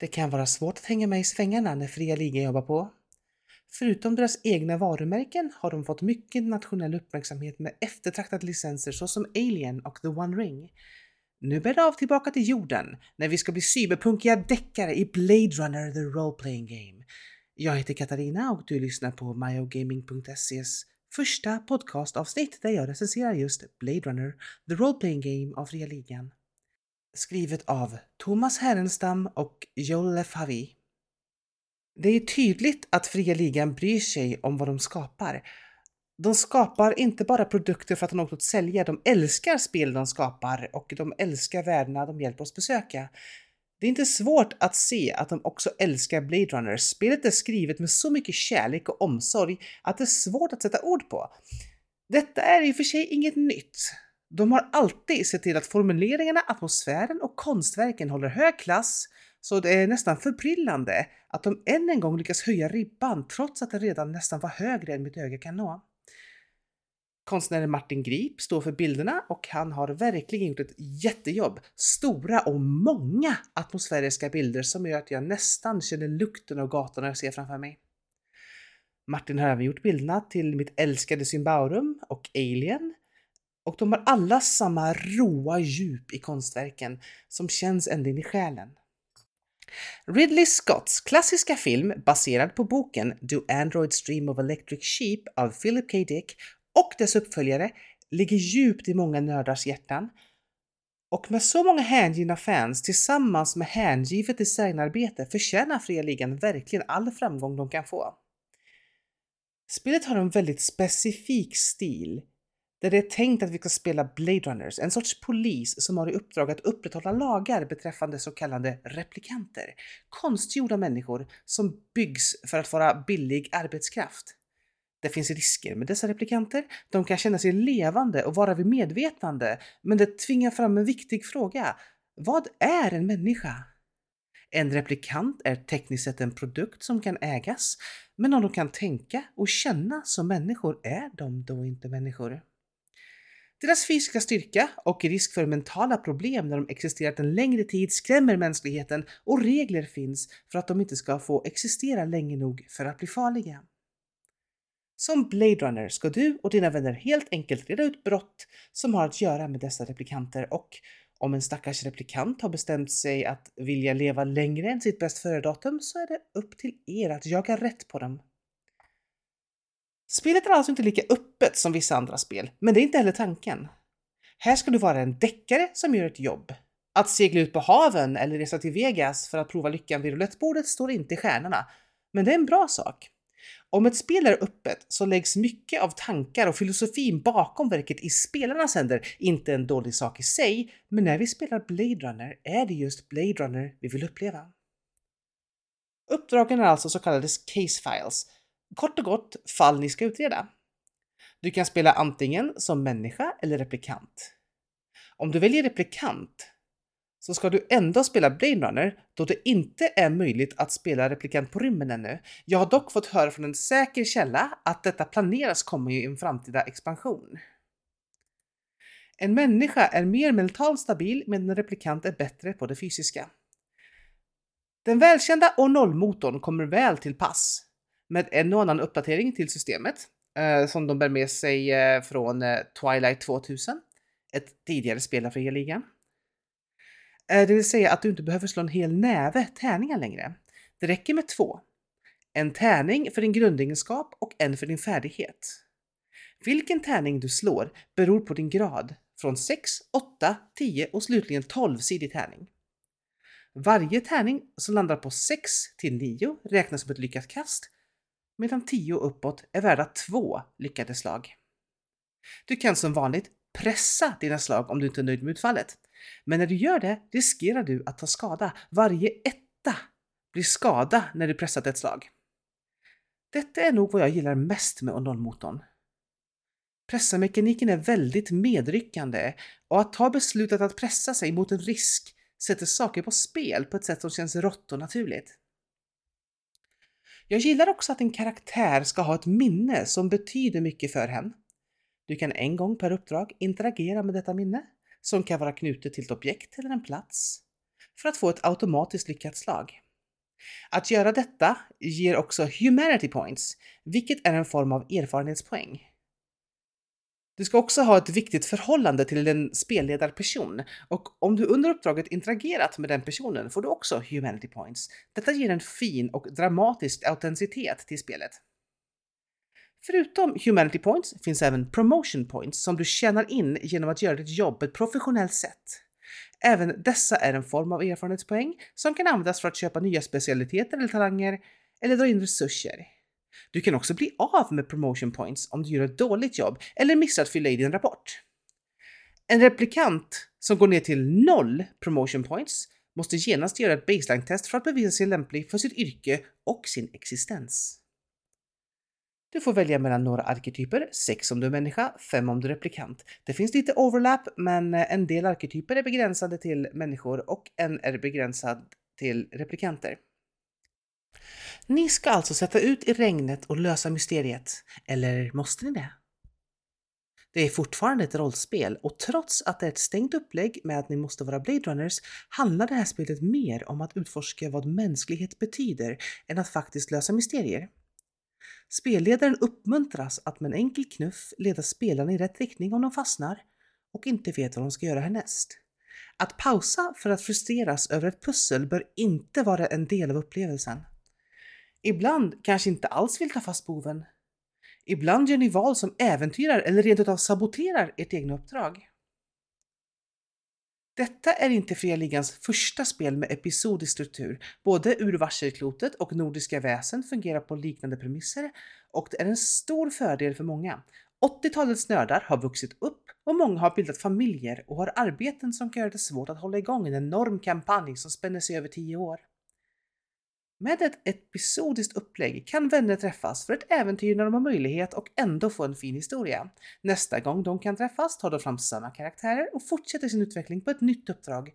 Det kan vara svårt att hänga med i svängarna när Fria Ligan jobbar på. Förutom deras egna varumärken har de fått mycket nationell uppmärksamhet med eftertraktade licenser såsom Alien och The One Ring. Nu bär det av tillbaka till jorden när vi ska bli cyberpunkiga deckare i Blade Runner The Role Playing Game. Jag heter Katarina och du lyssnar på myogaming.ses första podcastavsnitt där jag recenserar just Blade Runner The Role Playing Game av Fria Ligan. Skrivet av Thomas Härenstam och Joel Lefavi. Det är tydligt att Fria Ligan bryr sig om vad de skapar. De skapar inte bara produkter för att de har något att sälja, de älskar spel de skapar och de älskar värdena de hjälper oss besöka. Det är inte svårt att se att de också älskar Blade Runner. Spelet är skrivet med så mycket kärlek och omsorg att det är svårt att sätta ord på. Detta är i och för sig inget nytt. De har alltid sett till att formuleringarna, atmosfären och konstverken håller hög klass, så det är nästan förbrillande att de än en gång lyckas höja ribban trots att den redan nästan var högre än mitt öga kan nå. Konstnären Martin Grip står för bilderna och han har verkligen gjort ett jättejobb. Stora och många atmosfäriska bilder som gör att jag nästan känner lukten av gatorna jag ser framför mig. Martin har även gjort bilderna till mitt älskade Symbaurum och Alien. Och de har alla samma råa djup i konstverken som känns ända in i själen. Ridley Scotts klassiska film baserad på boken Do Androids Dream of Electric Sheep av Philip K. Dick och dess uppföljare ligger djupt i många nördars hjärtan. Och med så många hängivna fans tillsammans med hängivet designarbete förtjänar Fria Ligan verkligen all framgång de kan få. Spelet har en väldigt specifik stil där det är tänkt att vi ska spela Blade Runners, en sorts polis som har i uppdrag att upprätthålla lagar beträffande så kallade replikanter, konstgjorda människor som byggs för att vara billig arbetskraft. Det finns risker med dessa replikanter. De kan känna sig levande och vara vid medvetande, men det tvingar fram en viktig fråga. Vad är en människa? En replikant är tekniskt sett en produkt som kan ägas, men om de kan tänka och känna som människor är de då inte människor. Deras fysiska styrka och risk för mentala problem när de existerat en längre tid skrämmer mänskligheten och regler finns för att de inte ska få existera länge nog för att bli farliga. Som Blade Runner ska du och dina vänner helt enkelt reda ut brott som har att göra med dessa replikanter och om en stackars replikant har bestämt sig att vilja leva längre än sitt bäst före-datum så är det upp till er att jaga rätt på dem. Spelet är alltså inte lika öppet som vissa andra spel, men det är inte heller tanken. Här ska du vara en deckare som gör ett jobb. Att segla ut på haven eller resa till Vegas för att prova lyckan vid roulettbordet står inte i stjärnorna, men det är en bra sak. Om ett spel är öppet så läggs mycket av tankar och filosofin bakom verket i spelarnas händer, inte en dålig sak i sig, men när vi spelar Blade Runner är det just Blade Runner vi vill uppleva. Uppdragen är alltså så kallade case files, kort och gott fall ni ska utreda. Du kan spela antingen som människa eller replikant. Om du väljer replikant så ska du ändå spela Blade Runner då det inte är möjligt att spela replikant på rymmen ännu. Jag har dock fått höra från en säker källa att detta planeras komma i en framtida expansion. En människa är mer mentalt stabil medan en replikant är bättre på det fysiska. Den välkända O0-motorn kommer väl till pass med en och annan uppdatering till systemet eh, som de bär med sig eh, från eh, Twilight 2000, ett tidigare spel av fria ligan. Eh, det vill säga att du inte behöver slå en hel näve tärningar längre. Det räcker med två. En tärning för din grundegenskap och en för din färdighet. Vilken tärning du slår beror på din grad, från 6, 8, 10 och slutligen 12-sidig tärning. Varje tärning som landar på 6 till 9 räknas som ett lyckat kast, medan 10 uppåt är värda 2 lyckade slag. Du kan som vanligt pressa dina slag om du inte är nöjd med utfallet. Men när du gör det riskerar du att ta skada. Varje etta blir skada när du pressat ett slag. Detta är nog vad jag gillar mest med Ondon-motorn. Pressarmekaniken är väldigt medryckande och att ta beslutet att pressa sig mot en risk sätter saker på spel på ett sätt som känns rått och naturligt. Jag gillar också att en karaktär ska ha ett minne som betyder mycket för henne. Du kan en gång per uppdrag interagera med detta minne som kan vara knutet till ett objekt eller en plats för att få ett automatiskt lyckat slag. Att göra detta ger också humanity points, vilket är en form av erfarenhetspoäng. Du ska också ha ett viktigt förhållande till en spelledarperson och om du under uppdraget interagerat med den personen får du också humanity points. Detta ger en fin och dramatisk autenticitet till spelet. Förutom humanity points finns även promotion points som du tjänar in genom att göra ditt jobb på ett professionellt sätt. Även dessa är en form av erfarenhetspoäng som kan användas för att köpa nya specialiteter eller talanger eller dra in resurser. Du kan också bli av med promotion points om du gör ett dåligt jobb eller missar att fylla i din rapport. En replikant som går ner till noll promotion points måste genast göra ett baseline-test för att bevisa sig lämplig för sitt yrke och sin existens. Du får välja mellan några arketyper, 6 om du är människa, 5 om du är replikant. Det finns lite overlap, men eh, en del arketyper är begränsade till människor och en är begränsad till replikanter. Ni ska alltså sätta ut i regnet och lösa mysteriet. Eller måste ni det? Det är fortfarande ett rollspel och trots att det är ett stängt upplägg med att ni måste vara Blade Runners handlar det här spelet mer om att utforska vad mänsklighet betyder än att faktiskt lösa mysterier. Spelledaren uppmuntras att med en enkel knuff leda spelarna i rätt riktning om de fastnar och inte vet vad de ska göra härnäst. Att pausa för att frustreras över ett pussel bör inte vara en del av upplevelsen. Ibland kanske inte alls vill ta fast boven. Ibland gör ni val som äventyrar eller rent utav saboterar ert egna uppdrag. Detta är inte Fria Ligans första spel med episodisk struktur. Både Ur varselklotet och Nordiska väsen fungerar på liknande premisser och det är en stor fördel för många. 80-talets nördar har vuxit upp och många har bildat familjer och har arbeten som kan göra det svårt att hålla igång en enorm kampanj som spänner sig över 10 år. Med ett episodiskt upplägg kan vänner träffas för ett äventyr när de har möjlighet och ändå få en fin historia. Nästa gång de kan träffas tar de fram samma karaktärer och fortsätter sin utveckling på ett nytt uppdrag.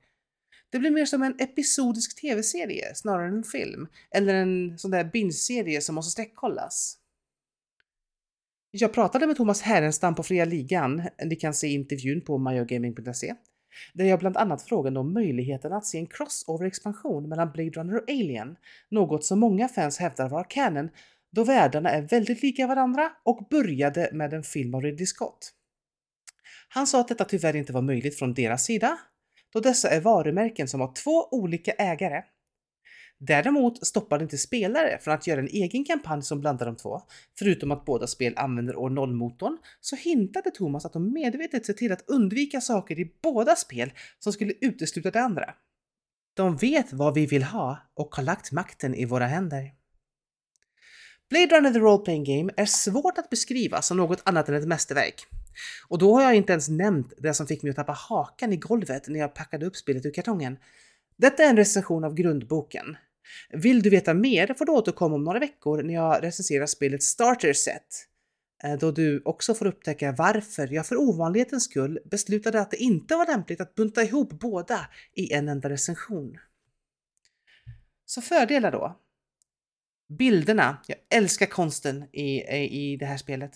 Det blir mer som en episodisk tv-serie snarare än en film, eller en sån där binge-serie som måste sträckkollas. Jag pratade med Thomas Härenstam på Fria Ligan, ni kan se intervjun på myogaming.se där jag bland annat frågade om möjligheten att se en crossover-expansion mellan Blade Runner och Alien, något som många fans hävdar var canon då världarna är väldigt lika varandra och började med en film av Ridley Scott. Han sa att detta tyvärr inte var möjligt från deras sida, då dessa är varumärken som har två olika ägare Däremot stoppar det inte spelare från att göra en egen kampanj som blandar de två. Förutom att båda spel använder år 0-motorn så hintade Thomas att de medvetet ser till att undvika saker i båda spel som skulle utesluta det andra. De vet vad vi vill ha och har lagt makten i våra händer. Blade Runner the Role Playing Game är svårt att beskriva som något annat än ett mästerverk. Och då har jag inte ens nämnt det som fick mig att tappa hakan i golvet när jag packade upp spelet ur kartongen. Detta är en recension av grundboken. Vill du veta mer får du återkomma om några veckor när jag recenserar spelet Starter Set. Eh, då du också får upptäcka varför jag för ovanlighetens skull beslutade att det inte var lämpligt att bunta ihop båda i en enda recension. Så fördelar då. Bilderna. Jag älskar konsten i, i det här spelet.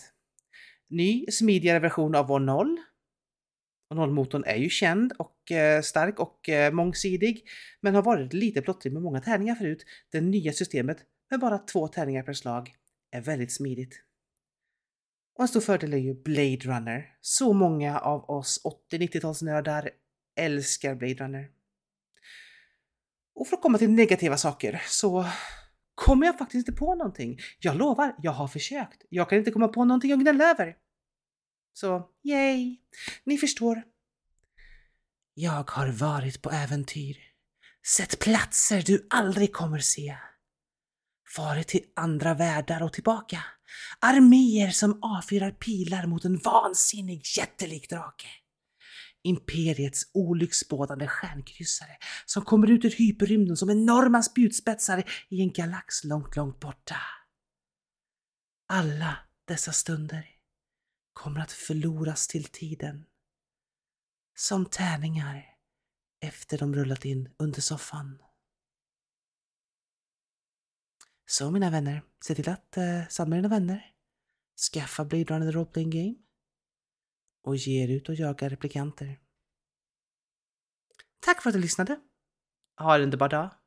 Ny, smidigare version av vår noll och nollmotorn är ju känd och eh, stark och eh, mångsidig, men har varit lite plottrig med många tärningar förut. Det nya systemet med bara två tärningar per slag är väldigt smidigt. Och en stor fördel är ju Blade Runner. Så många av oss 80-90-talsnördar älskar Blade Runner. Och för att komma till negativa saker så kommer jag faktiskt inte på någonting. Jag lovar, jag har försökt. Jag kan inte komma på någonting att gnälla över. Så yay! Ni förstår. Jag har varit på äventyr, sett platser du aldrig kommer se, Varit till andra världar och tillbaka, arméer som avfyrar pilar mot en vansinnig jättelik drake. Imperiets olycksbådande stjärnkryssare som kommer ut ur hyperrymden som enorma spjutspetsar i en galax långt, långt borta. Alla dessa stunder kommer att förloras till tiden. Som tärningar efter de rullat in under soffan. Så mina vänner, se till att eh, samla dina vänner, skaffa Blade Runner Role Playing Game och ge er ut och jaga replikanter. Tack för att du lyssnade. Ha en underbar dag.